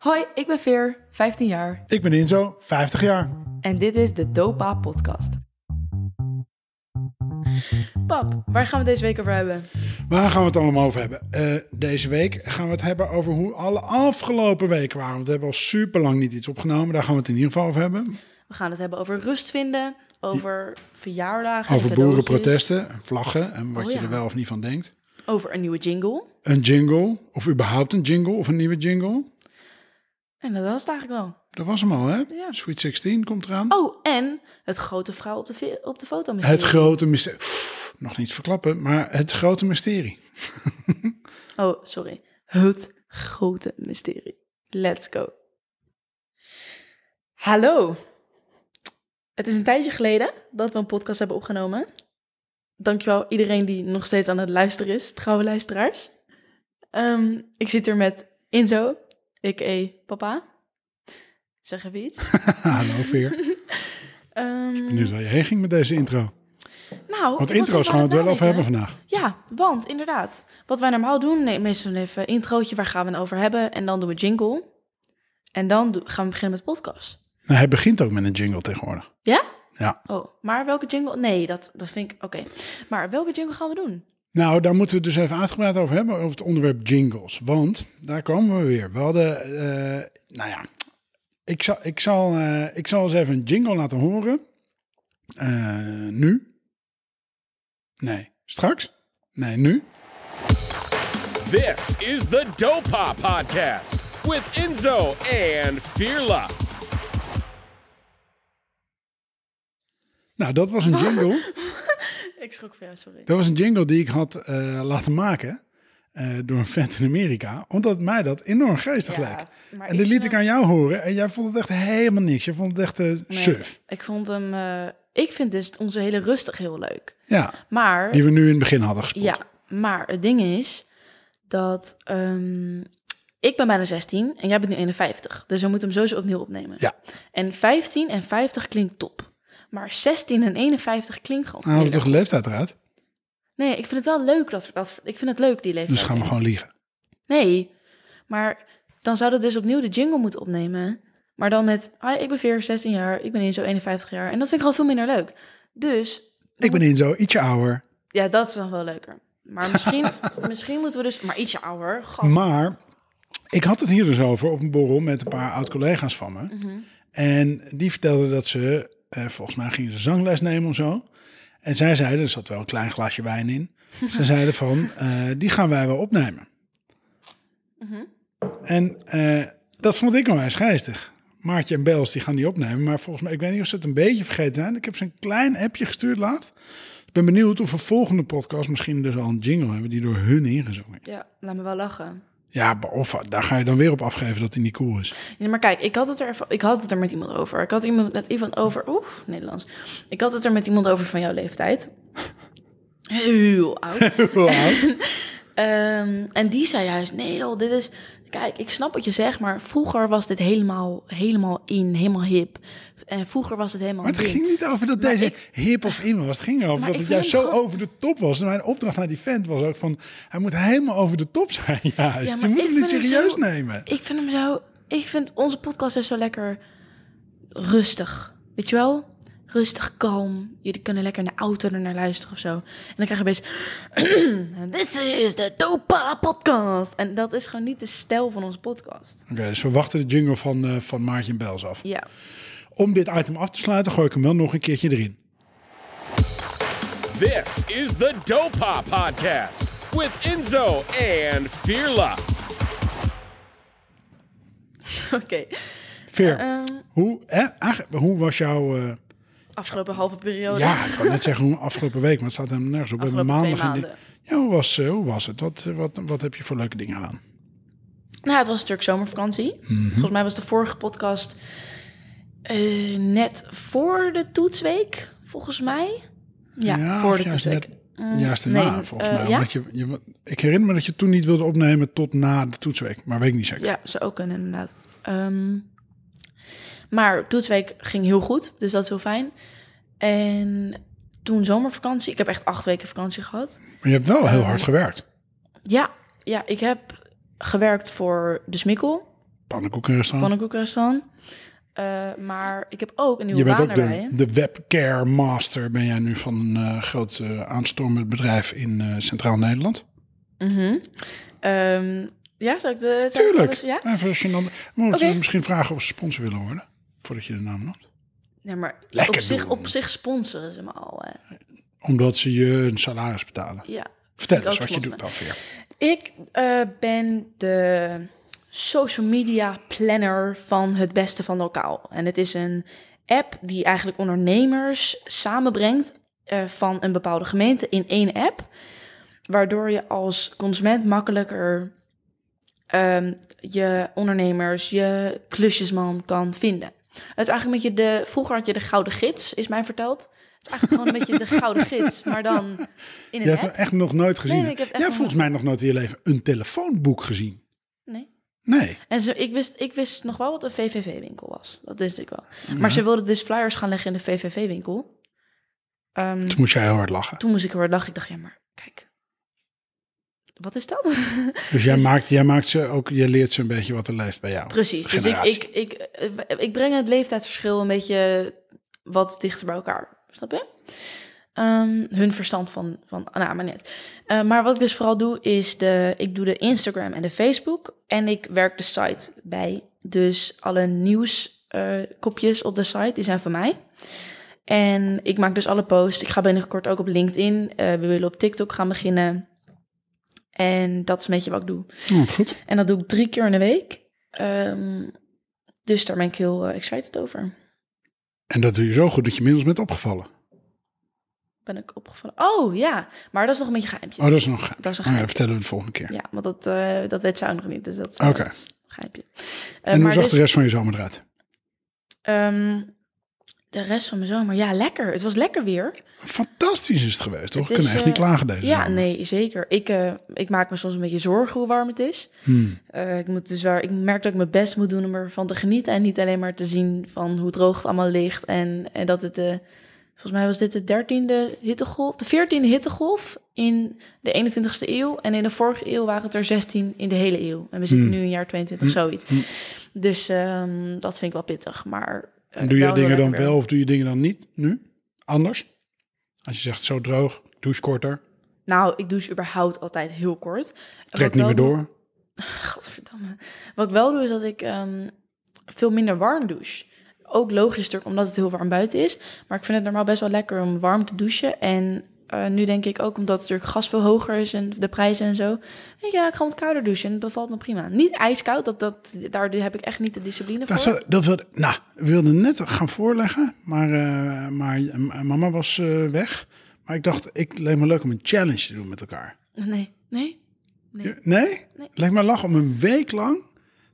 Hoi, ik ben Veer, 15 jaar. Ik ben Inzo, 50 jaar. En dit is de Dopa Podcast. Pap, waar gaan we deze week over hebben? Waar gaan we het allemaal over hebben? Eh, deze week gaan we het hebben over hoe alle afgelopen weken waren. Want we hebben al super lang niet iets opgenomen. Daar gaan we het in ieder geval over hebben. We gaan het hebben over rust vinden, over verjaardagen, Over boerenprotesten, vlaggen en wat Oh, je er wel of niet van denkt. over een nieuwe jingle. Een jingle, of überhaupt een jingle of een nieuwe jingle. En dat was het eigenlijk wel. Dat was hem al, hè? Ja. Sweet 16 komt eraan. Oh, en het grote vrouw op de, op de foto misschien. het grote mysterie. Nog niet verklappen, maar het grote mysterie. Oh, sorry. Het grote mysterie. Let's go. Hallo. Het is een tijdje geleden dat we een podcast hebben opgenomen. Dankjewel iedereen die nog steeds aan het luisteren is, trouwe luisteraars. Ehm, ik zit hier met Inzo, a.k.a. papa. Zeg even iets. Hallo Veer. Ehm, Benieuwd waar je heen ging met deze intro. nou, Want ik intro's gaan we het wel over hebben vandaag. Ja, want inderdaad. Wat wij normaal doen, nee, meestal even een introotje, waar gaan we het over hebben? En dan doen we jingle. En dan do- gaan we beginnen met podcast. Nou, hij begint ook met een jingle tegenwoordig. Ja? Ja. Oh, maar welke jingle? Nee, dat, dat vind ik... Oké. Maar welke jingle gaan we doen? Nou, daar moeten we dus even uitgebreid over hebben, over het onderwerp jingles. Want daar komen we weer. We hadden, eh, nou ja, ik zal, ik, zal, eh, ik zal eens even een jingle laten horen. Eh, nu? Nee. Straks? Nee, nu? This is the Dopa Podcast with Enzo and Firla. Nou, dat was een jingle. Ik schrok voor jou, sorry. dat was een jingle die ik had eh, laten maken eh, door een vent in Amerika. Omdat mij dat enorm geestig Ja, leek. En dit liet ik aan jou horen en jij vond het echt helemaal niks. Je vond het echt eh hem- suf. Ik vond hem... ik vind dus onze hele rustig heel leuk. Ja, Maar... die we nu in het begin hadden gespeeld. Ja, maar het ding is dat ehm, ik ben bijna 16 en jij bent nu 51. Dus we moeten hem sowieso opnieuw opnemen. Ja. En 15 en 50 klinkt top. Maar 16 en 51 klinkt gewoon hadden we heel toch de erg. leeftijd eruit? Nee, ik vind het wel leuk. Dat, dat, ik vind het leuk, die leeftijd. Dus gaan we gewoon liegen. Nee, maar dan zouden we dus opnieuw de jingle moeten opnemen. Maar dan met, ik ben Veer, 16 jaar, ik ben in zo 51 jaar. En dat vind ik gewoon veel minder leuk. Dus, Ik ben in zo ietsje ouder. ja, dat is nog wel leuker. Maar misschien, misschien moeten we dus, maar ietsje ouder. Gast. Maar ik had het hier dus over op een borrel met een paar oud-collega's van me. Mhm. En die vertelden dat ze, eh, volgens mij gingen ze zangles nemen of zo. En zij zeiden, er zat wel een klein glasje wijn in. ze zeiden van, eh, die gaan wij wel opnemen. Mhm. En eh, dat vond ik onwijs geestig. Maartje en Bels, die gaan die opnemen. Maar volgens mij, ik weet niet of ze het een beetje vergeten zijn. Ik heb ze een klein appje gestuurd laat. Ik ben benieuwd of we volgende podcast misschien dus al een jingle hebben die door hun ingezongen. Ja, laat me wel lachen. Ja, of daar ga je dan weer op afgeven dat hij niet cool is. Maar kijk, ik had, het er even, ik had het er met iemand over. Ik had iemand, met iemand over... Oeh, Nederlands. Ik had het er met iemand over van jouw leeftijd. Heel oud. Hoe oud? Ehm, en die zei juist, nee joh, dit is... Kijk, ik snap wat je zegt, maar vroeger was dit helemaal, helemaal in, helemaal hip. En vroeger was het helemaal Maar het ding. ging niet over dat Maar deze ik- hip of in was. Het ging erover dat het juist zo gewoon- over de top was. En mijn opdracht naar die vent was ook van... Hij moet helemaal over de top zijn, juist. Ja, je moet hem niet hem serieus zo- nemen. Ik vind hem zo... Ik vind onze podcast is zo lekker rustig. Weet je wel? Rustig, kalm. Jullie kunnen lekker in de auto er naar luisteren of zo. En dan krijg je best... This is the Dopa podcast. En dat is gewoon niet de stijl van onze podcast. Oké, dus we wachten de jingle van, eh van Maartje en Bels af. Ja. Om dit item af te sluiten, gooi ik hem wel nog een keertje erin. This is the Dopa Podcast with Enzo and Firla. Oké. Veer, Ehm, hoe, eh, hoe was jouw... eh, afgelopen halve periode. ja, ik kan net zeggen hoe afgelopen week, maar het staat helemaal nergens op. Afgelopen twee maandag maanden. di- Ja, hoe was, eh, hoe was het? Wat, wat, wat heb je voor leuke dingen gedaan? Nou, het was natuurlijk zomervakantie. Mhm. Volgens mij was de vorige podcast eh, net voor de toetsweek, volgens mij. Ja, Ja, voor de toetsweek. net- Mm, Juist daarna, nee, volgens eh, mij. ja? Je, je, ik herinner me dat je toen niet wilde opnemen tot na de toetsweek. Maar weet ik niet zeker. Ja, zou ook kunnen inderdaad. Ehm, maar toetsweek ging heel goed, dus dat is heel fijn. En toen zomervakantie, ik heb echt acht weken vakantie gehad. Maar je hebt wel heel Eh, hard gewerkt. Ja, ja, ik heb gewerkt voor de Smikkel. Pannenkoekenrestaurant. pannenkoekenrestaurant. Eh, maar ik heb ook een nieuwe Je bent baan ook erbij. de, de webcare master, ben jij nu van een eh, groot eh, aanstormend bedrijf in Centraal Nederland. Mhm. Ehm, ja, zou ik de... zou ik Tuurlijk. alles- ja? Even als je dan, misschien vragen of ze sponsor willen worden, voordat je de naam noemt. ja, maar Lekker op zich, doen. op zich sponsoren ze me al. hè. Omdat ze je een salaris betalen. Ja. Vertel eens wat je doet dan weer. Ik eh, ben de social media planner van het beste van lokaal. En het is een app die eigenlijk ondernemers samenbrengt eh, van een bepaalde gemeente in één app. Waardoor je als consument makkelijker ehm, je ondernemers, je klusjesman kan vinden. Het is eigenlijk een beetje de... Vroeger had je de gouden gids, is mij verteld. Het is eigenlijk gewoon een beetje de gouden gids, maar dan in Je een hebt app. hem echt nog nooit gezien. Nee, ik heb echt Jij hebt nog volgens mij nog nooit in je leven een telefoonboek gezien. Nee. Nee. En ze, ik, wist, ik wist nog wel wat een VVV-winkel was. Dat wist ik wel. Maar ze wilden dus flyers gaan leggen in de VVV-winkel. Ehm, Toen moest jij heel hard lachen. toen moest ik er dacht ik dacht, ja, maar kijk. Wat is dat? Dus jij, maakt, jij maakt ze ook, je leert ze een beetje wat er leeft bij jou. Precies. Dus ik, ik, ik, eh, ik breng het leeftijdsverschil een beetje wat dichter bij elkaar. Snap je? Ehm, hun verstand van, van nou, maar net. Eh, maar wat ik dus vooral doe, is de, ik doe de Instagram en de Facebook. En ik werk de site bij. Dus alle nieuwskopjes op de site, die zijn van mij. En ik maak dus alle posts. Ik ga binnenkort ook op LinkedIn. Eh, we willen op TikTok gaan beginnen. En dat is een beetje wat ik doe. Oh, goed. En dat doe ik drie keer in de week. Ehm, dus daar ben ik heel eh, excited over. En dat doe je zo goed dat je inmiddels bent opgevallen. Ben ik opgevallen. Oh ja, maar dat is nog een beetje geheimtje. Oh, dat is nog. Dat is een Oh, ja, dat vertellen we de volgende keer. Ja, want dat, eh, dat weet zij nog niet. Dus dat is is een geheimje. Eh, en hoe maar zag dus, de rest van je zomer eruit? ehm, de rest van mijn zomer, ja, lekker. Het was lekker weer. Fantastisch is het geweest, toch? We kunnen echt niet eh, klagen deze Ja, zomer. nee, zeker. Ik, eh, ik maak me soms een beetje zorgen hoe warm het is. Hmm. Eh, ik, moet dus waar, ik merk dat ik mijn best moet doen om ervan te genieten. En niet alleen maar te zien van hoe droog het allemaal ligt. En, en dat het, eh, volgens mij was dit de dertiende hittegolf, de veertiende hittegolf in de 21ste eeuw. En in de vorige eeuw waren het er 16 in de hele eeuw. En we zitten Hmm. nu in jaar 22, zoiets. Dus ehm, dat vind ik wel pittig. Maar En doe je dingen dan wel of doe je dingen dan niet nu? Anders? Als je zegt zo droog, douche korter, Nou, ik douche überhaupt altijd heel kort. Trek niet meer door. Gadverdamme. Wat ik wel doe, is dat ik ehm, veel minder warm douche. Ook logisch natuurlijk, omdat het heel warm buiten is. Maar ik vind het normaal best wel lekker om warm te douchen. En eh, nu denk ik ook, omdat natuurlijk gas veel hoger is en de prijzen en zo. Je, ja, ik ga wat kouder douchen en het bevalt me prima. Niet ijskoud, dat, dat, daar heb ik echt niet de discipline voor. Dat, is- dat, wil- nou, we wilden net gaan voorleggen, maar, eh, maar eh, mama was weg. Maar ik dacht, ik leek me leuk om een challenge te doen met elkaar. Nee, nee. Nee. Nee? Nee. Lijkt me lachen om een week lang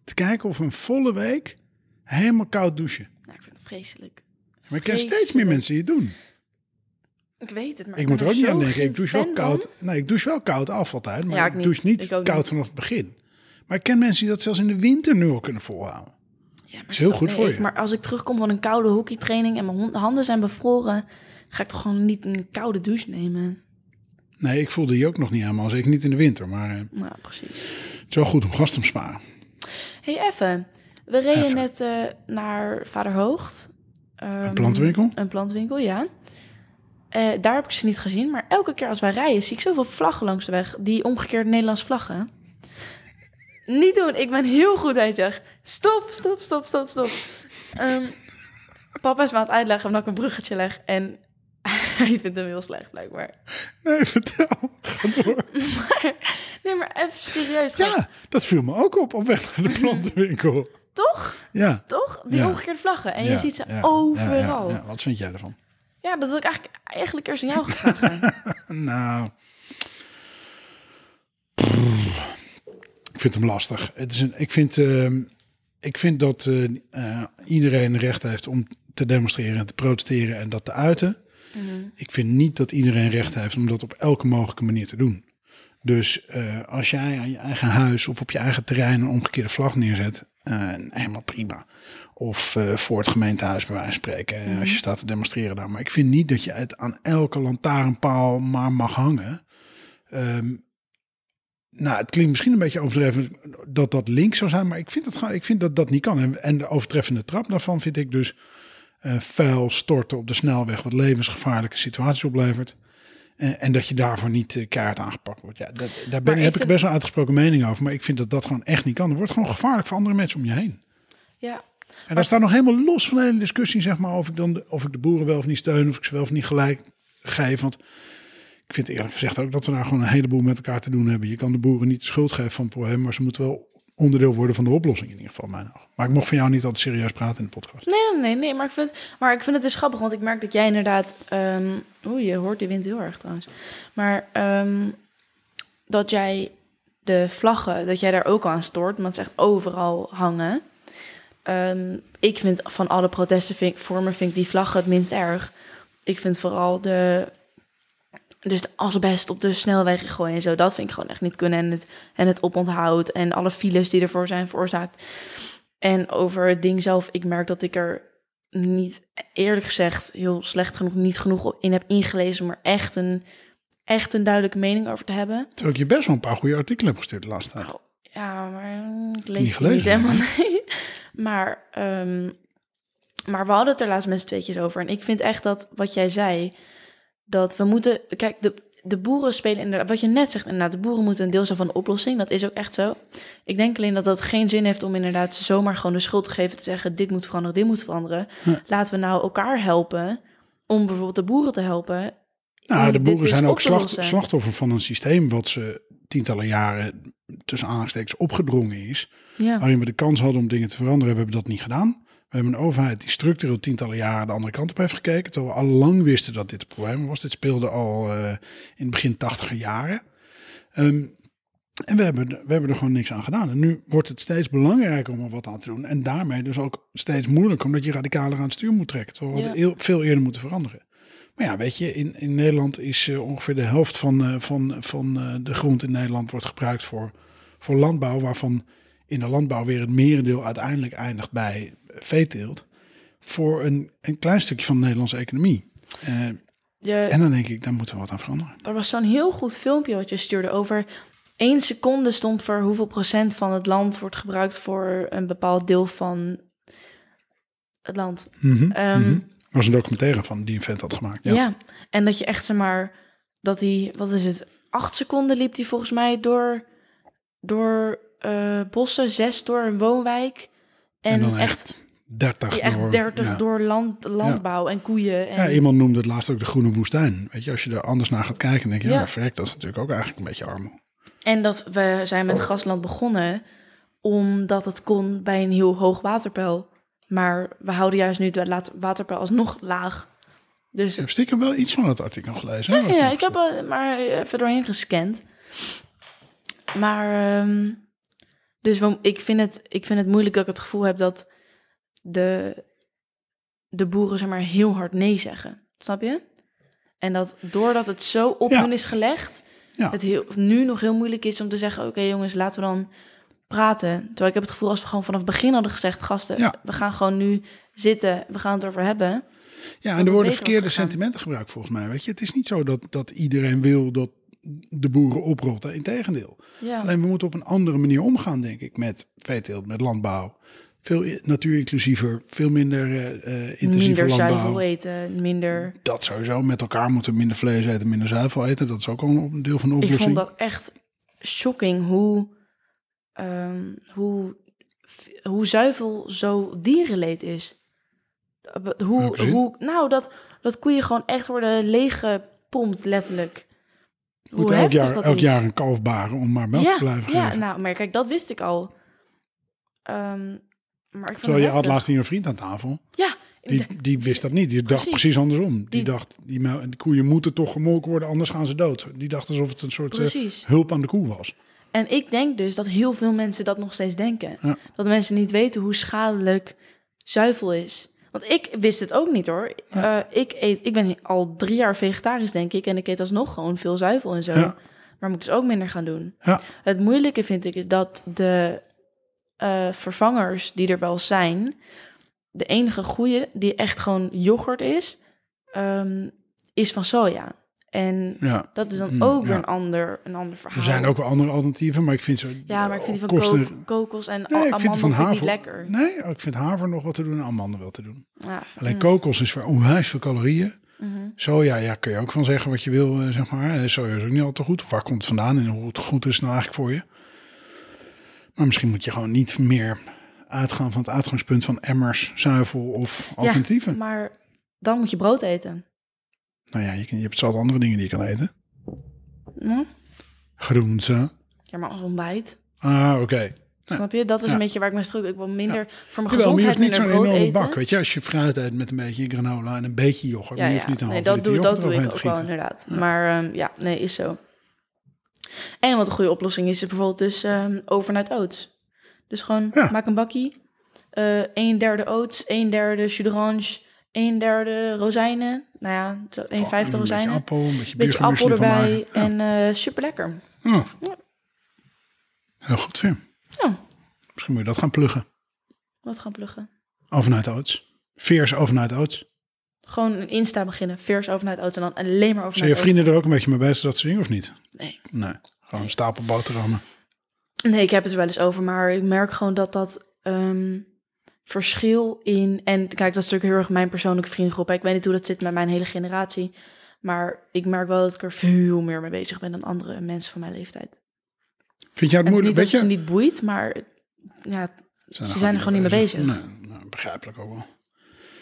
te kijken of een volle week helemaal koud douchen. Nou, ik vind het vreselijk. Maar ik ken steeds meer mensen die het doen. Ik weet het, maar Ik moet er ook niet aan denken. Ik douche wel koud. Nee, ik douche wel koud af altijd. Maar Ja, ik ik niet. douche niet koud niet. vanaf het begin. Maar ik ken mensen die dat zelfs in de winter nu al kunnen volhouden. Ja, maar is heel goed voor je. Maar als ik terugkom van een koude hockeytraining en mijn handen zijn bevroren, ga ik toch gewoon niet een koude douche nemen. Nee, ik voelde die ook nog niet helemaal. Zeker niet in de winter. Maar eh, Nou, precies. het is wel goed om gas te besparen. hey, even. We reden Even. net eh, naar Vaderhoogt. Ehm, Een plantwinkel? Een plantwinkel, ja. Eh, daar heb ik ze niet gezien, maar elke keer als wij rijden zie ik zoveel vlaggen langs de weg. Die omgekeerde Nederlandse vlaggen. Niet doen, ik ben heel goed hij zegt. Stop, stop, stop, stop, stop. Ehm, papa is me aan het uitleggen omdat ik een bruggetje leg en hij vindt hem heel slecht blijkbaar. Nee, vertel. Ga door. Maar, nee, maar even serieus. gast. Ja, dat viel me ook op op weg naar de plantenwinkel. Toch? Ja. Toch? Die Ja. omgekeerde vlaggen. En Ja, je ziet ze overal. Wat vind jij ervan? Dat wil ik eigenlijk, eigenlijk eerst aan jou vragen. Nou. Ik vind hem lastig. Het is een, ik, vind, ehm, ik vind dat eh, eh, iedereen recht heeft om te demonstreren en te protesteren en dat te uiten. Ik vind niet dat iedereen recht heeft om dat op elke mogelijke manier te doen. Dus eh, als jij aan je eigen huis of op je eigen terrein een omgekeerde vlag neerzet, eh, helemaal prima. Of eh, voor het gemeentehuis bij wijze van spreken, eh, als je staat te demonstreren daar. Maar ik vind niet dat je het aan elke lantaarnpaal maar mag hangen. Ehm, nou, het klinkt misschien een beetje overdreven dat dat link zou zijn, maar ik vind, het gewoon, ik vind dat dat niet kan. En, en de overtreffende trap daarvan vind ik dus vuil storten op de snelweg, wat levensgevaarlijke situaties oplevert. En, en dat je daarvoor niet eh, keihard aangepakt wordt. Ja, dat, daar ben, ik heb ik best wel uitgesproken mening over, maar ik vind dat dat gewoon echt niet kan. Er wordt gewoon gevaarlijk voor andere mensen om je heen. Ja, En daar staat nog helemaal los van de hele discussie, zeg maar, of ik dan de, of ik de boeren wel of niet steun, of ik ze wel of niet gelijk geef. Want ik vind eerlijk gezegd ook dat we daar gewoon een heleboel met elkaar te doen hebben. Je kan de boeren niet de schuld geven van het probleem, maar ze moeten wel onderdeel worden van de oplossing in ieder geval, mijn ogen. Maar ik mocht van jou niet altijd serieus praten in de podcast. Nee, nee, nee, maar ik vind, maar ik vind het dus grappig, want ik merk dat jij inderdaad... ehm Oeh, je hoort de wind heel erg trouwens. Maar ehm, dat jij de vlaggen, dat jij daar ook aan stoort, want het echt overal hangen. Ehm, ik vind van alle protesten vind, ik- vormen vind ik die vlaggen het minst erg. Ik vind vooral de, dus de asbest op de snelwegen gooien en zo, dat vind ik gewoon echt niet kunnen. En het, en het oponthoud en alle files die ervoor zijn veroorzaakt. En over het ding zelf, ik merk dat ik er niet, eerlijk gezegd, heel slecht genoeg, niet genoeg in heb ingelezen om er echt een, echt een duidelijke mening over te hebben. Terwijl ik je best wel een paar goede artikelen heb gestuurd de laatste tijd. Nou, ja, maar mm, ik Niet lees het gelezen, niet helemaal. Nee. Maar, ehm, maar we hadden het er laatst met z'n tweetjes over. En ik vind echt dat wat jij zei, dat we moeten... Kijk, de, de boeren spelen inderdaad... Wat je net zegt, inderdaad, de boeren moeten een deel zijn van de oplossing. Dat is ook echt zo. Ik denk alleen dat dat geen zin heeft om inderdaad ze zomaar gewoon de schuld te geven... te zeggen, dit moet veranderen, dit moet veranderen. Ja. Laten we nou elkaar helpen om bijvoorbeeld de boeren te helpen. Nou, de boeren dus zijn ook slacht- slachtoffer van een systeem wat ze tientallen jaren tussen aanhalingstekens opgedrongen is. Ja. waarin we de kans hadden om dingen te veranderen, hebben we dat niet gedaan. We hebben een overheid die structureel tientallen jaren de andere kant op heeft gekeken, terwijl we al lang wisten dat dit het probleem was. Dit speelde al eh, in het begin tachtiger jaren. Ehm, en we hebben, we hebben er gewoon niks aan gedaan. En nu wordt het steeds belangrijker om er wat aan te doen. En daarmee dus ook steeds moeilijker, omdat je radicaler aan het stuur moet trekken. Terwijl we Ja. hadden heel- veel eerder moeten veranderen. Maar ja, weet je, in, in Nederland is eh, ongeveer de helft van, eh, van, van de grond in Nederland wordt gebruikt voor, voor landbouw, waarvan in de landbouw weer het merendeel uiteindelijk eindigt bij veeteelt. Voor een, een klein stukje van de Nederlandse economie. Eh, Je, en dan denk ik, daar moeten we wat aan veranderen. Er was zo'n heel goed filmpje wat je stuurde over één seconde stond voor hoeveel procent van het land wordt gebruikt voor een bepaald deel van het land. Er was een documentaire van die een vent had gemaakt. Ja. ja. en dat je echt zeg maar dat hij, wat is het, acht seconden liep hij volgens mij door, door eh, bossen, zes door een woonwijk. En, En dan echt, echt 30 echt door, 30 ja. door land, landbouw en koeien. En, Ja, iemand noemde het laatst ook de groene woestijn. Weet je, als je er anders naar gaat kijken, denk je, ja, verrek, dat is natuurlijk ook eigenlijk een beetje armoede. En dat we zijn Oh. met Grasland begonnen omdat het kon bij een heel hoog waterpeil. Maar we houden juist nu het waterpeil alsnog laag. Dus Ik heb stiekem wel iets van het artikel gelezen. hè, ja, ik heb er maar even doorheen gescand. Maar ehm, dus ik vind, het, ik vind het moeilijk dat ik het gevoel heb dat de, de boeren zeg maar heel hard nee zeggen. Snap je? En dat doordat het zo op Ja. hun is gelegd, Ja. het heel, nu nog heel moeilijk is om te zeggen: Oké, jongens, laten we dan praten. Terwijl ik heb het gevoel als we gewoon vanaf het begin hadden gezegd: Gasten, Ja. we gaan gewoon nu zitten, we gaan het over hebben. Ja, en er worden verkeerde sentimenten gebruikt volgens mij. Weet je, het is niet zo dat, dat iedereen wil dat de boeren oprotten. Integendeel. Ja, Alleen we moeten op een andere manier omgaan, denk ik, met veeteelt, met landbouw. Veel natuurinclusiever, veel minder eh eh intensieve minder landbouw. zuivel eten, minder. Dat sowieso. Met elkaar moeten minder vlees eten, minder zuivel eten. Dat is ook al een deel van de Ik oplossing. vond dat echt shocking hoe, ehm, hoe, hoe zuivel zo dierenleed is. Hoe, hoe, nou, dat, dat koeien gewoon echt worden leeggepompt, letterlijk. Moet hoe elk jaar, dat elk is. jaar een kalf baren om maar melk ja, te blijven ja, geven. nou, maar kijk, dat wist ik al. Ehm, maar ik Terwijl je had laatst hier een vriend aan tafel. Ja, Die, die wist dat niet. Die dacht Precies. andersom. Die, Die- dacht, die, die koeien moeten toch gemolken worden, anders gaan ze dood. Die dacht alsof het een soort eh, hulp aan de koe was. En ik denk dus dat heel veel mensen dat nog steeds denken. Ja. Dat mensen niet weten hoe schadelijk zuivel is. Want ik wist het ook niet hoor. Eh, ik, eet, ik ben al drie jaar vegetarisch, denk ik. En ik eet alsnog gewoon veel zuivel en zo. Ja. Maar moet dus ook minder gaan doen. Ja. Het moeilijke vind ik is dat de eh, vervangers die er wel zijn... de enige goede die echt gewoon yoghurt is... ehm, is van soja. En Ja. dat is dan Mm, ook weer ja. een ander, een ander verhaal. Er zijn ook wel andere alternatieven, maar ik vind zo... Ja, maar ik vind die van kosten- ko- kokos en Nee, ik vind van haver... niet lekker. Nee, ik vind haver nog wat te doen en amandel wel te doen. Ja. Alleen mm, kokos is voor onwijs veel calorieën. mhm. Soja, ja, kun je ook van zeggen wat je wil, eh, zeg maar. Soja is ook niet altijd goed. Waar komt het vandaan en hoe het goed is het nou eigenlijk voor je? Maar misschien moet je gewoon niet meer uitgaan van het uitgangspunt van emmers, zuivel of alternatieven. Maar dan moet je brood eten. Nou ja, je, je hebt zat andere dingen die je kan eten. Hm? Groenten. Ja, maar als ontbijt. Ah, oké. Snap je? Dat is Ja. een beetje waar ik me struk. Ik wil minder voor mijn gezondheid minder brood enorme eten. bak. Weet je, als je fruit eet met een beetje granola en een beetje yoghurt. Ja, ja. niet een nee, dat doe, dat doe ik ook wel inderdaad. Maar ehm, ja, nee, is zo. En wat een goede oplossing is, is bijvoorbeeld dus ehm overnight oats. Dus gewoon Ja. maak een bakkie. eh een derde oats, een derde jus d'orange, een derde rozijnen. Nou ja, zo een Een vijfde beetje rozijnen. appel, een beetje, Beetje appel erbij. Ja. en eh super lekker. Ja. Heel goed, Vim. Ja, Misschien moet je dat gaan pluggen. wat gaan pluggen. Overnight oats. Veers overnight oats. Gewoon een Insta beginnen, vers overnight oats en dan alleen maar Zijn overnight je vrienden er ook een beetje mee bezig dat soort dingen of niet? Nee. Nee. Gewoon een stapel boterhammen. Nee, ik heb het er wel eens over, maar ik merk gewoon dat dat ehm, verschil in... En kijk, dat is natuurlijk heel erg mijn persoonlijke vriendengroep. Ik weet niet hoe dat zit met mijn hele generatie. Maar ik merk wel dat ik er veel meer mee bezig ben dan andere mensen van mijn leeftijd. Vind jij het het moeilijk? Weet dat het je? ze niet boeit, maar ja, Zijn ze zijn er gewoon niet mee bezig. Nee, nou, begrijpelijk ook wel.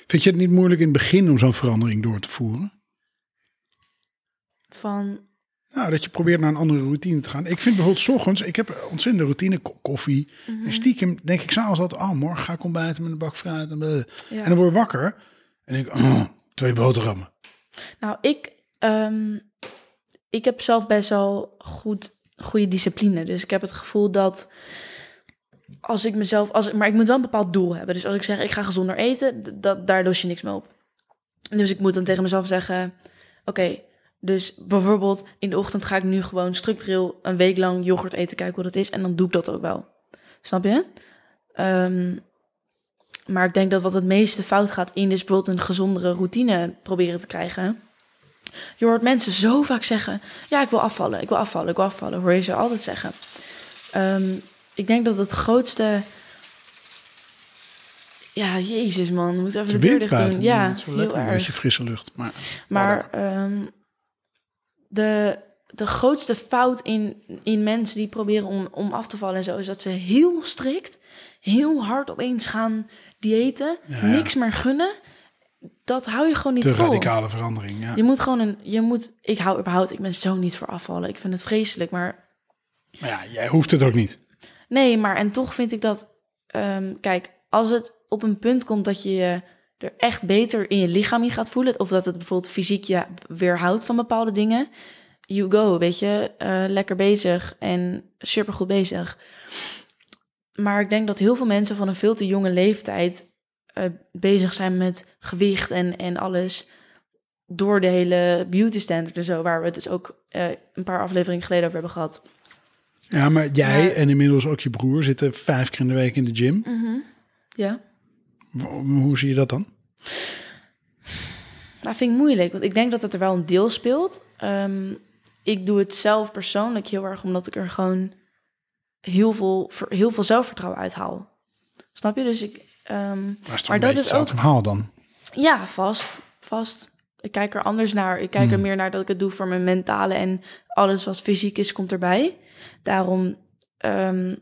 Vind je het niet moeilijk in het begin om zo'n verandering door te voeren? van... Nou, dat je probeert naar een andere routine te gaan. Ik vind bijvoorbeeld 's ochtends, ik heb ontzettende routine, ko- koffie. Mhm. En stiekem denk ik s'avonds altijd, oh, morgen ga ik ontbijten met een bak fruit. En, bleh. Ja. en dan word ik wakker en denk ik, oh, twee boterhammen. Nou, ik, ehm, ik heb zelf best wel goed, goede discipline. Dus ik heb het gevoel dat als ik mezelf... Als, maar ik moet wel een bepaald doel hebben. Dus als ik zeg, ik ga gezonder eten, dat, daar los je niks mee op. Dus ik moet dan tegen mezelf zeggen... Oké, dus bijvoorbeeld in de ochtend ga ik nu gewoon structureel... een week lang yoghurt eten, kijken hoe dat is. En dan doe ik dat ook wel. Snap je? Ehm, maar ik denk dat wat het meeste fout gaat in is bijvoorbeeld een gezondere routine proberen te krijgen. Je hoort mensen zo vaak zeggen: Ja, ik wil afvallen, ik wil afvallen, ik wil afvallen. Hoor je ze altijd zeggen. Ehm, ik denk dat het grootste. Ja, jezus man, we moeten even De de deur dicht buiten. doen. Ja, wel heel lekker, een erg. beetje frisse lucht. Maar, Maar ehm, de, de grootste fout in, in mensen die proberen om, om af te vallen en zo, is dat ze heel strikt, heel hard opeens gaan diëten, Ja, ja. niks meer gunnen. Dat hou je gewoon niet te vol. radicale verandering, ja. Je moet gewoon een, je moet, ik hou überhaupt, ik ben zo niet voor afvallen. Ik vind het vreselijk, maar Maar ja, jij hoeft het ook niet. Nee, maar en toch vind ik dat, ehm, kijk, als het op een punt komt dat je je er echt beter in je lichaam in gaat voelen, of dat het bijvoorbeeld fysiek je weerhoudt van bepaalde dingen, you go, weet je, eh, lekker bezig en supergoed bezig. Maar ik denk dat heel veel mensen van een veel te jonge leeftijd eh, bezig zijn met gewicht en, en alles. Door de hele beauty standard en zo, waar we het dus ook eh, een paar afleveringen geleden over hebben gehad. Ja, maar jij Maar- en inmiddels ook je broer zitten vijf keer in de week in de gym. Ja. W- Hoe zie je dat dan? Dat vind ik moeilijk, want ik denk dat het er wel een deel speelt. Ehm, ik doe het zelf persoonlijk heel erg omdat ik er gewoon heel veel, heel veel zelfvertrouwen uit haal. Snap je? Dus ik, ehm, Maar, is Maar een dat is hetzelfde verhaal dan? ja, vast, vast. Ik kijk er anders naar. Ik kijk er meer naar dat ik het doe voor mijn mentale en alles wat fysiek is, komt erbij. Daarom ehm,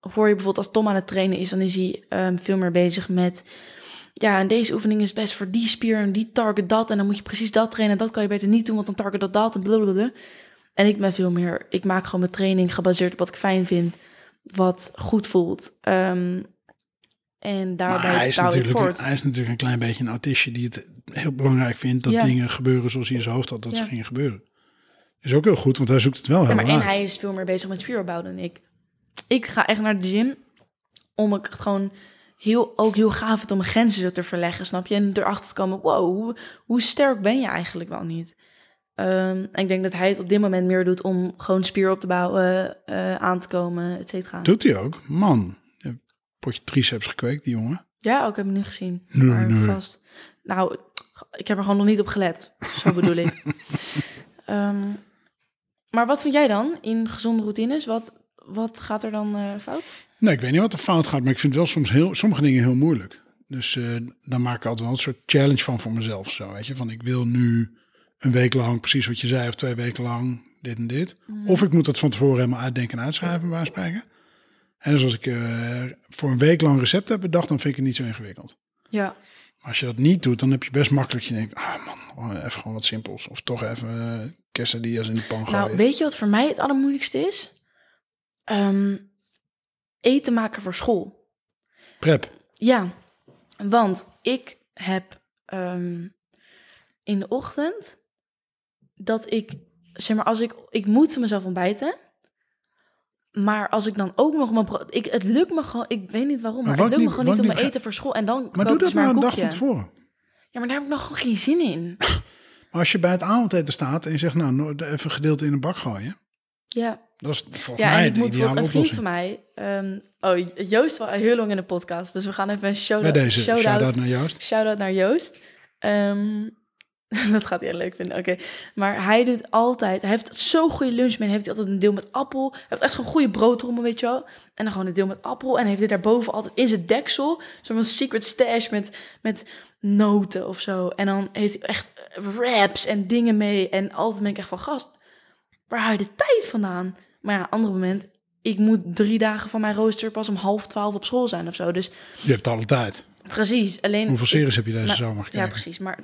hoor je bijvoorbeeld als Tom aan het trainen is, dan is hij ehm, veel meer bezig met... Ja, en deze oefening is best voor die spier en die target dat. En dan moet je precies dat trainen. En dat kan je beter niet doen, want dan target dat dat en blablabla. En ik ben veel meer... Ik maak gewoon mijn training gebaseerd op wat ik fijn vind. Wat goed voelt. Ehm, en Maar daarbij hij is, natuurlijk, voort. hij is natuurlijk een klein beetje een autistje die het heel belangrijk vindt dat Ja. dingen gebeuren zoals hij in zijn hoofd had dat ze Ja. gingen gebeuren. Is ook heel goed, want hij zoekt het wel Ja, heel maar en uit. hij is veel meer bezig met spieropbouw dan ik. Ik ga echt naar de gym om ik het gewoon heel, ook heel gaaf vind om mijn grenzen zo te verleggen, snap je? En erachter te komen, wow, hoe, hoe sterk ben je eigenlijk wel niet? Ehm, en ik denk dat hij het op dit moment meer doet om gewoon spier op te bouwen, eh, aan te komen, et cetera. Doet hij ook. Man, potje triceps gekweekt, die jongen. Ja, ook heb ik nu gezien. Nee, maar nee. vast. Nou, ik heb er gewoon nog niet op gelet. Zo bedoel ik. Ehm, maar wat vind jij dan in gezonde routines? Wat, wat gaat er dan eh, fout? Nee, ik weet niet wat er fout gaat, maar ik vind wel soms heel, sommige dingen heel moeilijk. Dus eh, dan maak ik altijd wel een soort challenge van voor mezelf. Zo, weet je, van ik wil nu een week lang, precies wat je zei, of twee weken lang, dit en dit. Of ik moet dat van tevoren helemaal uitdenken en uitschrijven, van spreken. En dus als ik eh, voor een week lang recept heb bedacht, dan vind ik het niet zo ingewikkeld. Ja. Maar als je dat niet doet, dan heb je best makkelijk je denkt, ah man, oh, even gewoon wat simpels. Of toch even uh, quesadillas in de pan gooien. Nou, weet je wat voor mij het allermoeilijkste is? Ehm, eten maken voor school. Prep. Ja, want ik heb ehm, in de ochtend dat ik, zeg maar, als ik, ik moet mezelf ontbijten. Maar als ik dan ook nog mijn, bro- ik, het lukt me gewoon, ik weet niet waarom, Maar maar, het lukt me gewoon niet om mijn eten voor school. En dan Maar doe dat dus maar een een dag van tevoren. Ja, maar daar heb ik nog gewoon geen zin in. Maar als je bij het avondeten staat en je zegt, nou, no- even een gedeelte in een bak gooien. Ja, Dat is volgens ja mij en ik de moet een vriend van mij, ehm, oh, Joost was heel lang in de podcast, dus we gaan even een Bij shout-out deze, shout shout-out naar Joost. Shout-out naar Joost. Ehm, dat gaat hij leuk vinden, oké. Maar hij doet altijd... Hij heeft zo'n goede lunch mee. Heeft hij altijd een deel met appel. Hij heeft echt zo'n goede broodrommel, weet je wel. En dan gewoon een deel met appel. En heeft hij daarboven altijd in zijn deksel... zo'n secret stash met, met noten of zo. En dan heeft hij echt wraps en dingen mee. En altijd ben ik echt van, gast, waar haal je de tijd vandaan? Maar ja, andere moment... Ik moet drie dagen van mijn rooster pas om half twaalf op school zijn of zo. Dus Je hebt alle tijd. Precies, alleen... Hoeveel ik- series heb je deze maar- zomer gekeken? ja, precies. Maar,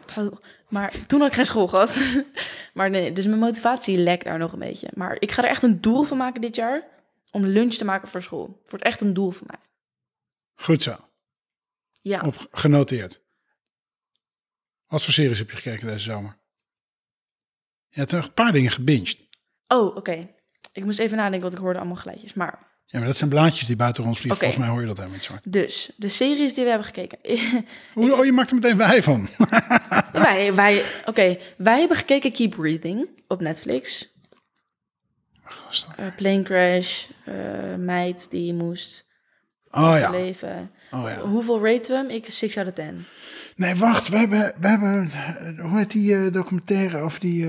maar toen had ik geen schoolgast. maar nee, dus mijn motivatie lekt daar nog een beetje. Maar ik ga er echt een doel van maken dit jaar. Om lunch te maken voor school. Het wordt echt een doel van mij. Goed zo. Ja. Op, genoteerd. Wat voor series heb je gekeken deze zomer? Je hebt een paar dingen gebinged. Oh, oké. Ik moest even nadenken, want ik hoorde allemaal geluidjes. Maar Ja, maar dat zijn blaadjes die buiten ons vliegen. Volgens mij hoor je dat helemaal niet zo. dus, de series die we hebben gekeken. Oeh, Oh, je maakt er meteen wij van. wij, wij, oké. Wij hebben gekeken Keep Breathing op Netflix. Eh plane crash. eh, meid die moest Oh ja. leven. Oh ja. Hoeveel raten we hem? Ik 6 out of 10. Nee, wacht. We hebben, we hebben eh, hoe heet die documentaire over die,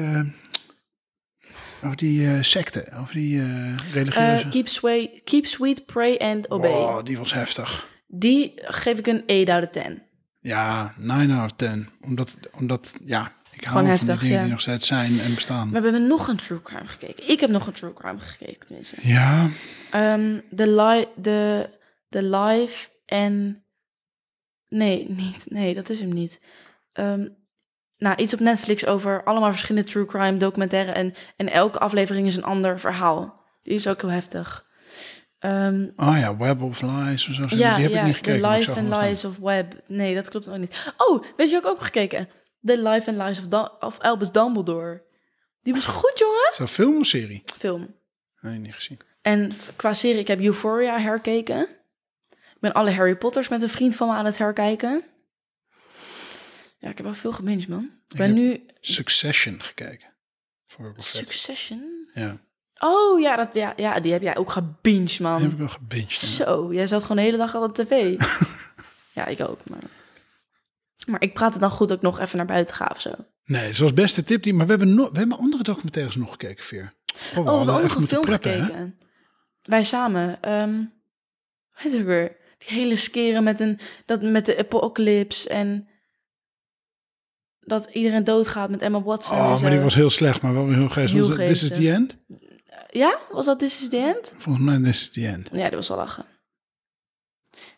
over die eh, secte, over die eh religieuze... Eh, keep, sway, keep Sweet, Pray and Obey. Oh, die was heftig. Die geef ik een 8 out of 10. Ja, 9 out of 10. Omdat, omdat ja, ik hou van die heftig, dingen ja. die nog steeds zijn en bestaan. Maar we hebben nog een true crime gekeken. Ik heb nog een true crime gekeken, tenminste. Ja, Ehm, de, li de, de live en... Nee, niet. Nee, dat is hem niet. Ehm, nou, iets op Netflix over allemaal verschillende true crime documentaire. En, en elke aflevering is een ander verhaal. Die is ook heel heftig. Ehm, oh ja, Web of Lies of zo. die ja, heb ja, ik niet gekeken. The Life and. Lies of Web. Nee, dat klopt ook niet. Oh, weet je wat ik ook heb gekeken? The Life and Lies of, Da- of Albus Dumbledore. Die was goed, jongen. Is dat film of serie? Film. Nee, niet gezien. En qua serie, ik heb Euphoria herkeken. Ik ben alle Harry Potters met een vriend van me aan het herkijken. Ja, ik heb wel veel gebinged, man. Ik ben nu... Succession gekeken. Ik. Succession? Ja, Oh, ja, dat, ja, ja, die heb jij ook gebinged, man. die heb ik wel gebinged. Zo, jij zat gewoon de hele dag al op tv. ja, ik ook. Maar... maar ik praat het dan goed ook nog even naar buiten ga of zo. Nee, zoals beste tip. Die, maar we hebben, no, we hebben andere documentaires nog gekeken, Veer. Oh, we Oh, hebben ook nog een film preppen, hè? gekeken. Wij samen. ehm weet ik weer. Die hele skeren met, een, dat, met de apocalypse en dat iedereen doodgaat met Emma Watson. Oh, maar die was heel slecht, maar wel heel het This is the end? Ja? Was dat This is the End? Volgens mij This is the end. Ja, dat was wel lachen.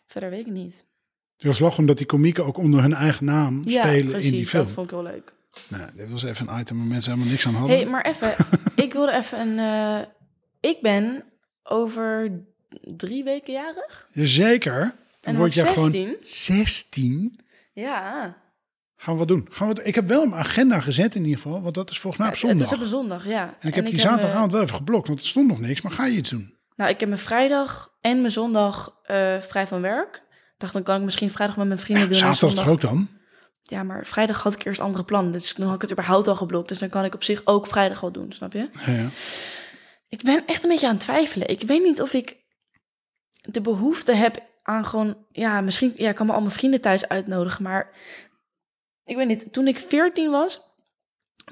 Verder weet ik niet. Het was lachen omdat die komieken ook onder hun eigen naam Ja, spelen precies. in die film. Dat vond ik wel leuk. Nou, dit was even een item waar mensen helemaal niks aan hadden. hey, maar even. ik wilde even een... eh, ik ben over drie weken jarig. Jazeker. Dan En word je gewoon 16. 16. Ja. Gaan we wat doen? Gaan we het- ik heb wel een agenda gezet in ieder geval, want dat is volgens mij op zondag. Het is op zondag, ja. en ik heb die eh, zaterdagavond wel even geblokt, want er stond nog niks. Maar ga je iets doen? nou, ik heb mijn vrijdag en mijn zondag eh, vrij van werk. Dacht, dan kan ik misschien vrijdag met mijn vrienden doen. en Zaterdag toch ook dan? Ja, maar vrijdag had ik eerst andere plannen. Dus dan had ik het überhaupt al geblokt. Dus dan kan ik op zich ook vrijdag wel doen, snap je? Ja, ja. Ik ben echt een beetje aan het twijfelen. Ik weet niet of ik de behoefte heb aan gewoon... Ja, misschien... Ja, ik kan me al mijn vrienden thuis uitnodigen, maar... Ik weet niet, toen ik 14 was...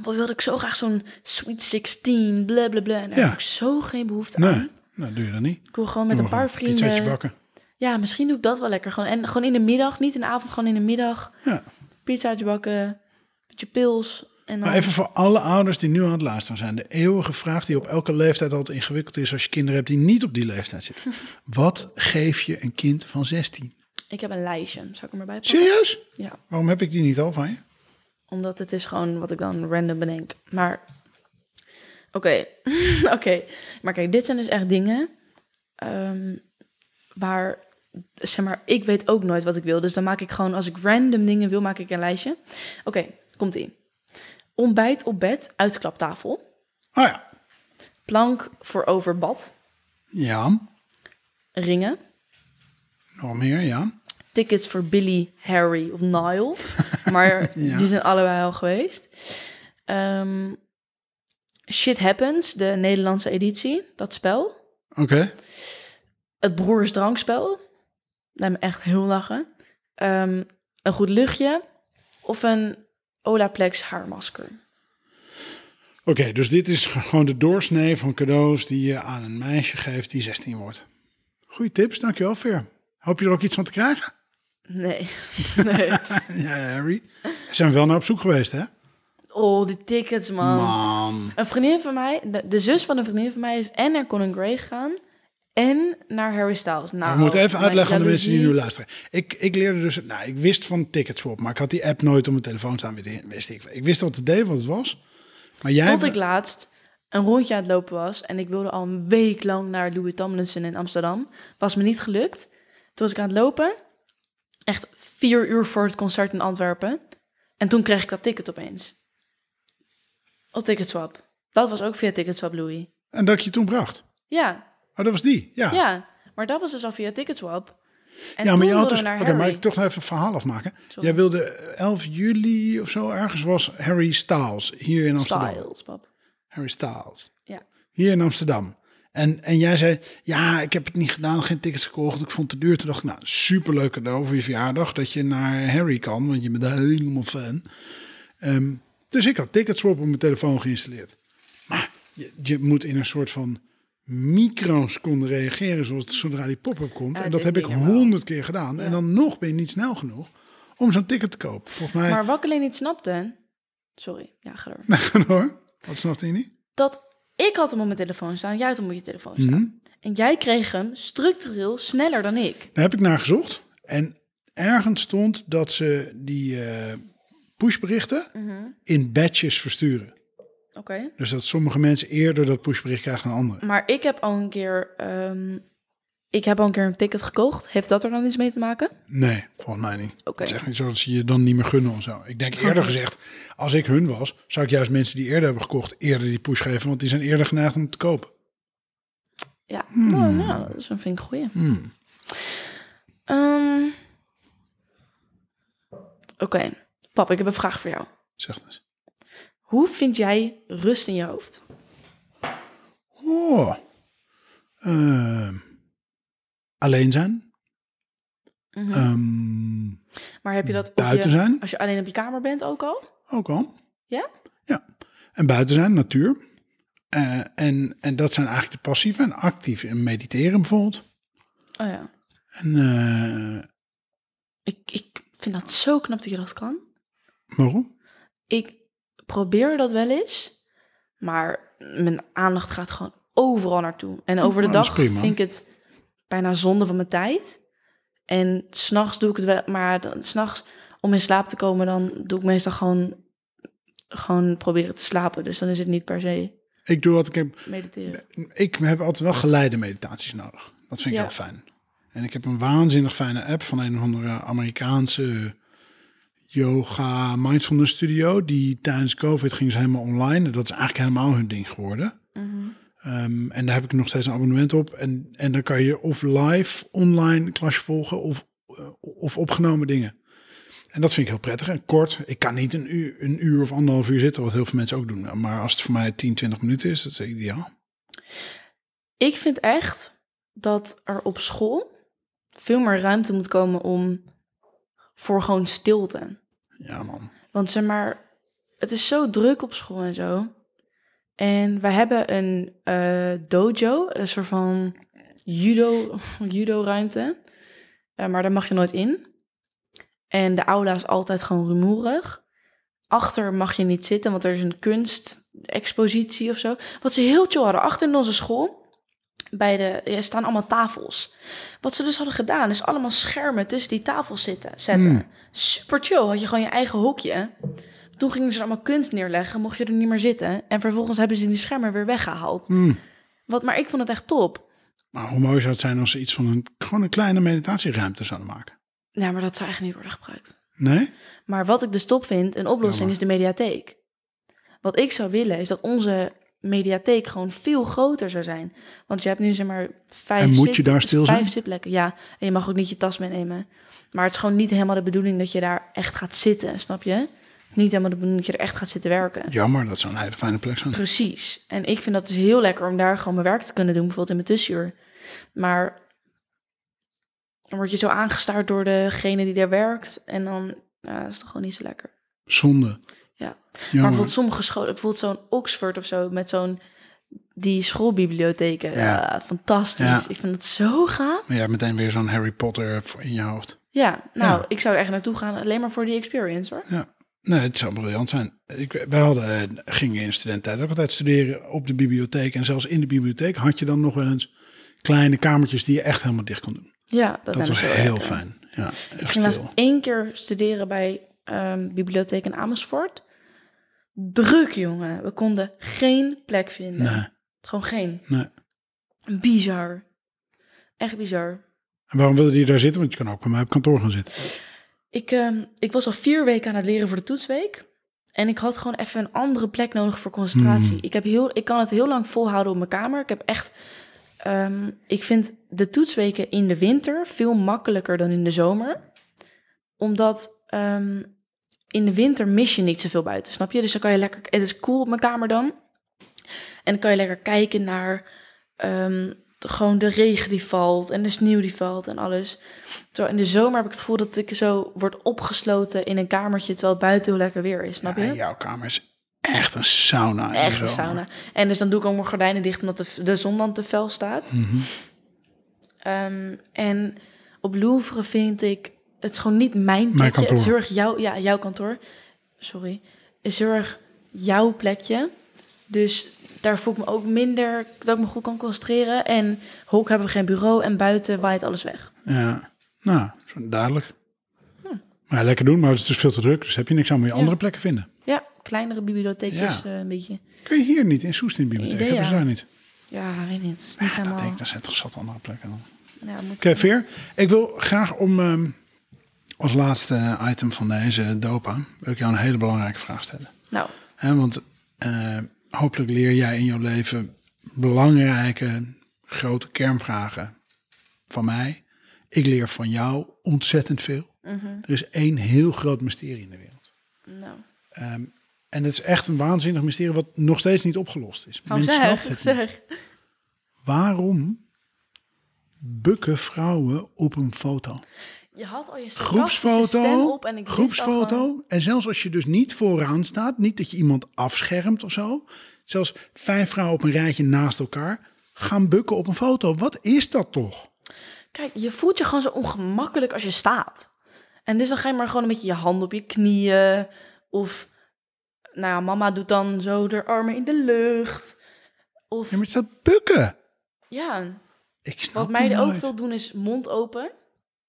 Wilde ik zo graag zo'n Sweet 16, bla bla bla. En daar Ja. heb ik zo geen behoefte Nee, aan. nou doe je dat niet. Ik wil gewoon met Doe een paar vrienden... bakken. Ja, misschien doe ik dat wel lekker. Gewoon, en gewoon in de middag, niet in de avond, gewoon in de middag. Ja. Pizzaatje bakken, beetje pils. En dan... Maar even voor alle ouders die nu aan het luisteren zijn. De eeuwige vraag die op elke leeftijd altijd ingewikkeld is als je kinderen hebt die niet op die leeftijd zitten. Wat geef je een kind van 16? Ik heb een lijstje. Zou ik hem erbij pakken? Serieus? Ja, Waarom heb ik die niet al van je? omdat het is gewoon wat ik dan random bedenk. Maar, oké. oké. Maar kijk, dit zijn dus echt dingen ehm, waar, zeg maar, ik weet ook nooit wat ik wil. Dus dan maak ik gewoon, als ik random dingen wil, maak ik een lijstje. Oké, komt-ie. Ontbijt op bed, uitklaptafel. Oh ja. Plank voor over bad. Ja, Ringen. Nog meer, ja. tickets voor Billy, Harry of Niall. Maar Ja. die zijn allebei al geweest. Ehm, Shit Happens, de Nederlandse editie, dat spel. Oké. Het Broers Drankspel. Lijkt me echt heel lachen. Ehm, een goed luchtje. Of een Olaplex haarmasker. Oké, dus dit is gewoon de doorsnee van cadeaus die je aan een meisje geeft die 16 wordt. Goeie tips, dankjewel Veer. Hoop je er ook iets van te krijgen? Nee. nee. ja, Harry. Zijn we wel naar op zoek geweest, hè? Oh, die tickets, man. Man. Een vriendin van mij, de, de zus van een vriendin van mij is en naar Colin Gray gegaan en naar Harry Styles. Nou, we moeten even uitleggen aan de mensen die nu luisteren. Ik, ik leerde dus, nou, ik wist van Ticketswap, maar ik had die app nooit op mijn telefoon staan. Wist- Wist ik, ik wist wat het deed, wat het was. Maar jij... Tot ik laatst een rondje aan het lopen was en ik wilde al een week lang naar Louis Tomlinson in Amsterdam. Was me niet gelukt. Toen was ik aan het lopen, echt vier uur voor het concert in Antwerpen. En toen kreeg ik dat ticket opeens. Op Ticketswap. Dat was ook via Ticketswap, Louis. En dat ik je toen bracht. Ja, Oh, dat was die, ja. ja. Maar dat was dus al via Ticketswap. En ja, maar je had dus... Oké, maar ik toch nog even een verhaal afmaken. Sorry. Jij wilde eh, 11 juli of zo ergens was Harry Styles hier in Amsterdam. Styles, pap. Harry Styles. Ja. Hier in Amsterdam. En, en jij zei, ja, ik heb het niet gedaan, geen tickets gekocht. Ik vond het te duur. Toen dacht ik, nou, superleuk cadeau voor je verjaardag. Dat je naar Harry kan, want je bent helemaal fan. Ehm, dus ik had Ticketswap op mijn telefoon geïnstalleerd. Maar je, je moet in een soort van microseconde reageren zoals het, zodra die pop-up komt. Ja, en dat heb ik honderd keer gedaan. En dan nog ben je niet snel genoeg om zo'n ticket te kopen. Volgens mij... Maar wat ik alleen niet snapte... Sorry, ja, ga door. Nee, ga door. Wat snapte je niet? Dat ik had hem op mijn telefoon staan, jij had hem op je telefoon staan. Mhm. En jij kreeg hem structureel sneller dan ik. Daar heb ik naar gezocht. En ergens stond dat ze die eh, pushberichten in batches versturen. Oké. Dus dat sommige mensen eerder dat pushbericht krijgen dan anderen. Maar ik heb al een keer... ehm, ik heb al een keer een ticket gekocht. Heeft dat er dan iets mee te maken? Nee, volgens mij niet. Oké. Is echt niet zo dat ze je dan niet meer gunnen of zo. Ik denk eerder gezegd, als ik hun was, zou ik juist mensen die eerder hebben gekocht, eerder die push geven, want die zijn eerder geneigd om te kopen. Ja, nou, nou, dat vind ik een goeie. Hmm. Ehm, Oké, pap, ik heb een vraag voor jou. Zeg eens. Hoe vind jij rust in je hoofd? Oh. Ehm, alleen zijn. Mhm. Ehm, Maar heb je dat buiten je, zijn. als je alleen op je kamer bent ook al? Ook al. Ja? Ja. En buiten zijn, natuur. Eh, en, en dat zijn eigenlijk de passieve en actief in mediteren bijvoorbeeld. Oh ja. En eh, Ik, ik vind dat zo knap dat je dat kan. waarom? Ik probeer dat wel eens, maar mijn aandacht gaat gewoon overal naartoe. En over de is dag vind ik het bijna zonde van mijn tijd. En s'nachts doe ik het wel, maar dan- s'nachts om in slaap te komen, dan doe ik meestal gewoon, gewoon proberen te slapen. Dus dan is het niet per se Ik doe wat ik heb. mediteren. Ik heb altijd wel geleide meditaties nodig. Dat vind ik Ja. heel fijn. En ik heb een waanzinnig fijne app van een of andere Amerikaanse yoga mindfulness studio. Die tijdens COVID ging ze helemaal online. Dat is eigenlijk helemaal hun ding geworden. Mhm. Ehm, en daar heb ik nog steeds een abonnement op. En, en dan kan je of live online klasje volgen of, eh, of opgenomen dingen. En dat vind ik heel prettig en kort. Ik kan niet een uur, een uur of anderhalf uur zitten, wat heel veel mensen ook doen. Maar als het voor mij 10, 20 minuten is, dat is ideaal. Ik vind echt dat er op school veel meer ruimte moet komen om voor gewoon stilte. Ja, man. Want zeg maar, het is zo druk op school en zo. En wij hebben een eh, dojo, een soort van judo, judo ruimte. Eh, maar daar mag je nooit in. En de aula is altijd gewoon rumoerig. Achter mag je niet zitten, want er is een kunstexpositie of zo. Wat ze heel chill hadden. Achter in onze school, bij de, er staan allemaal tafels. Wat ze dus hadden gedaan, is allemaal schermen tussen die tafels zitten, zetten. Hmm. Super chill, had je gewoon je eigen hokje. Toen gingen ze allemaal kunst neerleggen, mocht je er niet meer zitten. En vervolgens hebben ze die schermen weer weggehaald. Hmm. Wat, maar ik vond het echt top. Maar hoe mooi zou het zijn als ze iets van een, gewoon een kleine meditatieruimte zouden maken? Ja, maar dat zou echt niet worden gebruikt. Nee? Maar wat ik dus top vind, een oplossing is de mediatheek. Wat ik zou willen, is dat onze mediatheek gewoon veel groter zou zijn. Want je hebt nu zeg maar vijf, En moet zit- je daar stil vijf zijn? zitplekken. Ja, en je mag ook niet je tas meenemen. Maar het is gewoon niet helemaal de bedoeling dat je daar echt gaat zitten, snap je? Niet helemaal de bedoeling dat je er echt gaat zitten werken. Jammer, dat zou een hele fijne plek zijn. Precies. En ik vind dat dus heel lekker om daar gewoon mijn werk te kunnen doen, bijvoorbeeld in mijn tussenuur. Maar dan word je zo aangestaard door degene die daar werkt. En dan dat is toch gewoon niet zo lekker. Zonde. Ja. Maar bijvoorbeeld sommige scholen, bijvoorbeeld zo'n Oxford of zo, met zo'n die schoolbibliotheken. Ja. Ja, fantastisch. Ja. Ik vind het zo gaaf. Maar ja, meteen weer zo'n Harry Potter in je hoofd. Ja, nou, Ja. ik zou er echt naartoe gaan, alleen maar voor die experience hoor. Ja. Nee, het zou briljant zijn. Ik, wij hadden, eh, gingen in studententijd ook altijd studeren op de bibliotheek. En zelfs in de bibliotheek had je dan nog wel eens kleine kamertjes die je echt helemaal dicht kon doen. Ja, dat, was heel lekker. fijn. Ja, Ik ging laatst één keer studeren bij ehm, bibliotheek in Amersfoort. Druk, jongen. We konden geen plek vinden. Nee, Gewoon geen. nee. Bizar. Echt bizar. En waarom wilde die daar zitten? Want je kan ook bij mij op kantoor gaan zitten. Ik, ehm, ik was al vier weken aan het leren voor de toetsweek. En ik had gewoon even een andere plek nodig voor concentratie. Hmm. Ik, heb heel, ik kan het heel lang volhouden op mijn kamer. Ik heb echt. ehm, ik vind de toetsweken in de winter veel makkelijker dan in de zomer. Omdat ehm, in de winter mis je niet zoveel buiten, snap je? Dus dan kan je lekker. Het is cool op mijn kamer dan. En dan kan je lekker kijken naar. De- gewoon de regen die valt en de sneeuw die valt en alles. Zo in de zomer heb ik het gevoel dat ik zo word opgesloten in een kamertje terwijl het buiten heel lekker weer is, snap je? Ja, jouw kamer is echt een sauna. Echt een sauna. En dus dan doe ik ook mijn gordijnen dicht omdat de, de zon dan te fel staat. Mhm. Ehm, en op Louvre vind ik het is gewoon niet mijn plekje. kantoor. Het is heel erg jouw, ja, jouw kantoor. Sorry. is heel erg jouw plekje. Dus daar voel ik me ook minder dat ik me goed kan concentreren. En hok hebben we geen bureau en buiten waait alles weg. Ja, nou, duidelijk. Maar ja, lekker doen, maar het is dus veel te druk. Dus heb je niks aan, moet je Ja. andere plekken vinden. Ja, kleinere bibliotheekjes eh, een beetje. Kun je hier niet in Soest in de bibliotheek? Idee, Hebben ze daar niet? Ja, weet niet. Niet Ja, dat helemaal... denk ik, dat zijn toch zat andere plekken dan. Ja, Veer. Ik wil graag om ehm, als laatste item van deze dopa, wil ik jou een hele belangrijke vraag stellen. Nou, want eh, hopelijk leer jij in jouw leven belangrijke, grote kernvragen van mij. Ik leer van jou ontzettend veel. mhm, Er is één heel groot mysterie in de wereld. nou. Ehm, en het is echt een waanzinnig mysterie wat nog steeds niet opgelost is. Oh, Men zeg, snapt het niet. Waarom bukken vrouwen op een foto? Je had al je Groepsfoto, op en ik gewoon- groepsfoto. En zelfs als je dus niet vooraan staat, niet dat je iemand afschermt of zo. Zelfs vijf vrouwen op een rijtje naast elkaar gaan bukken op een foto. Wat is dat toch? Kijk, je voelt je gewoon zo ongemakkelijk als je staat. En dus dan ga je maar gewoon een beetje je hand op je knieën. Of, nou ja, mama doet dan zo de armen in de lucht. Of, Ja, maar het staat bukken. ja, Ik snap wat meiden ook veel doen is mond open.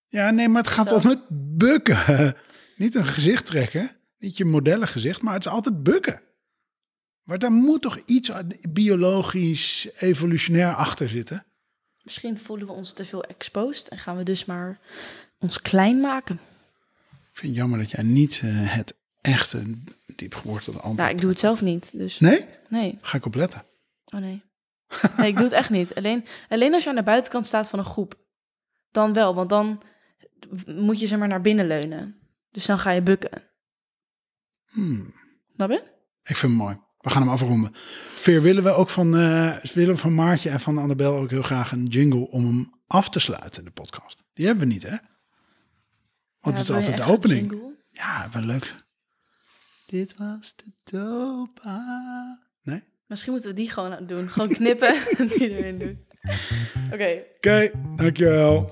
Ja, nee, maar het gaat Zo. om het bukken. Niet een gezicht trekken. Niet je modellengezicht, maar het is altijd bukken. Maar daar moet toch iets biologisch, evolutionair achter zitten? Misschien voelen we ons te veel exposed en gaan we dus maar ons klein maken. Ik vind het jammer dat jij niet eh, het echte diepgewortelde antwoord... Nou, ik doe het zelf niet, dus Nee? nee. Ga ik op letten. Oh nee. Nee, ik doe het echt niet. Alleen, alleen als je aan de buitenkant staat van een groep. Dan wel, want dan moet je zeg maar naar binnen leunen. Dus dan ga je bukken. Hmm. Snap je? Ik vind het mooi. We gaan hem afronden. Veer, willen we ook van, eh, willen we van Maartje en van Annabel ook heel graag een jingle om hem af te sluiten, de podcast? Die hebben we niet, hè? Want Ja, het is altijd de opening. Ja, wel leuk. Dit was de Dopa. Nee? Misschien moeten we die gewoon doen. Gewoon knippen en die erin doen. Oké. Oké, dankjewel.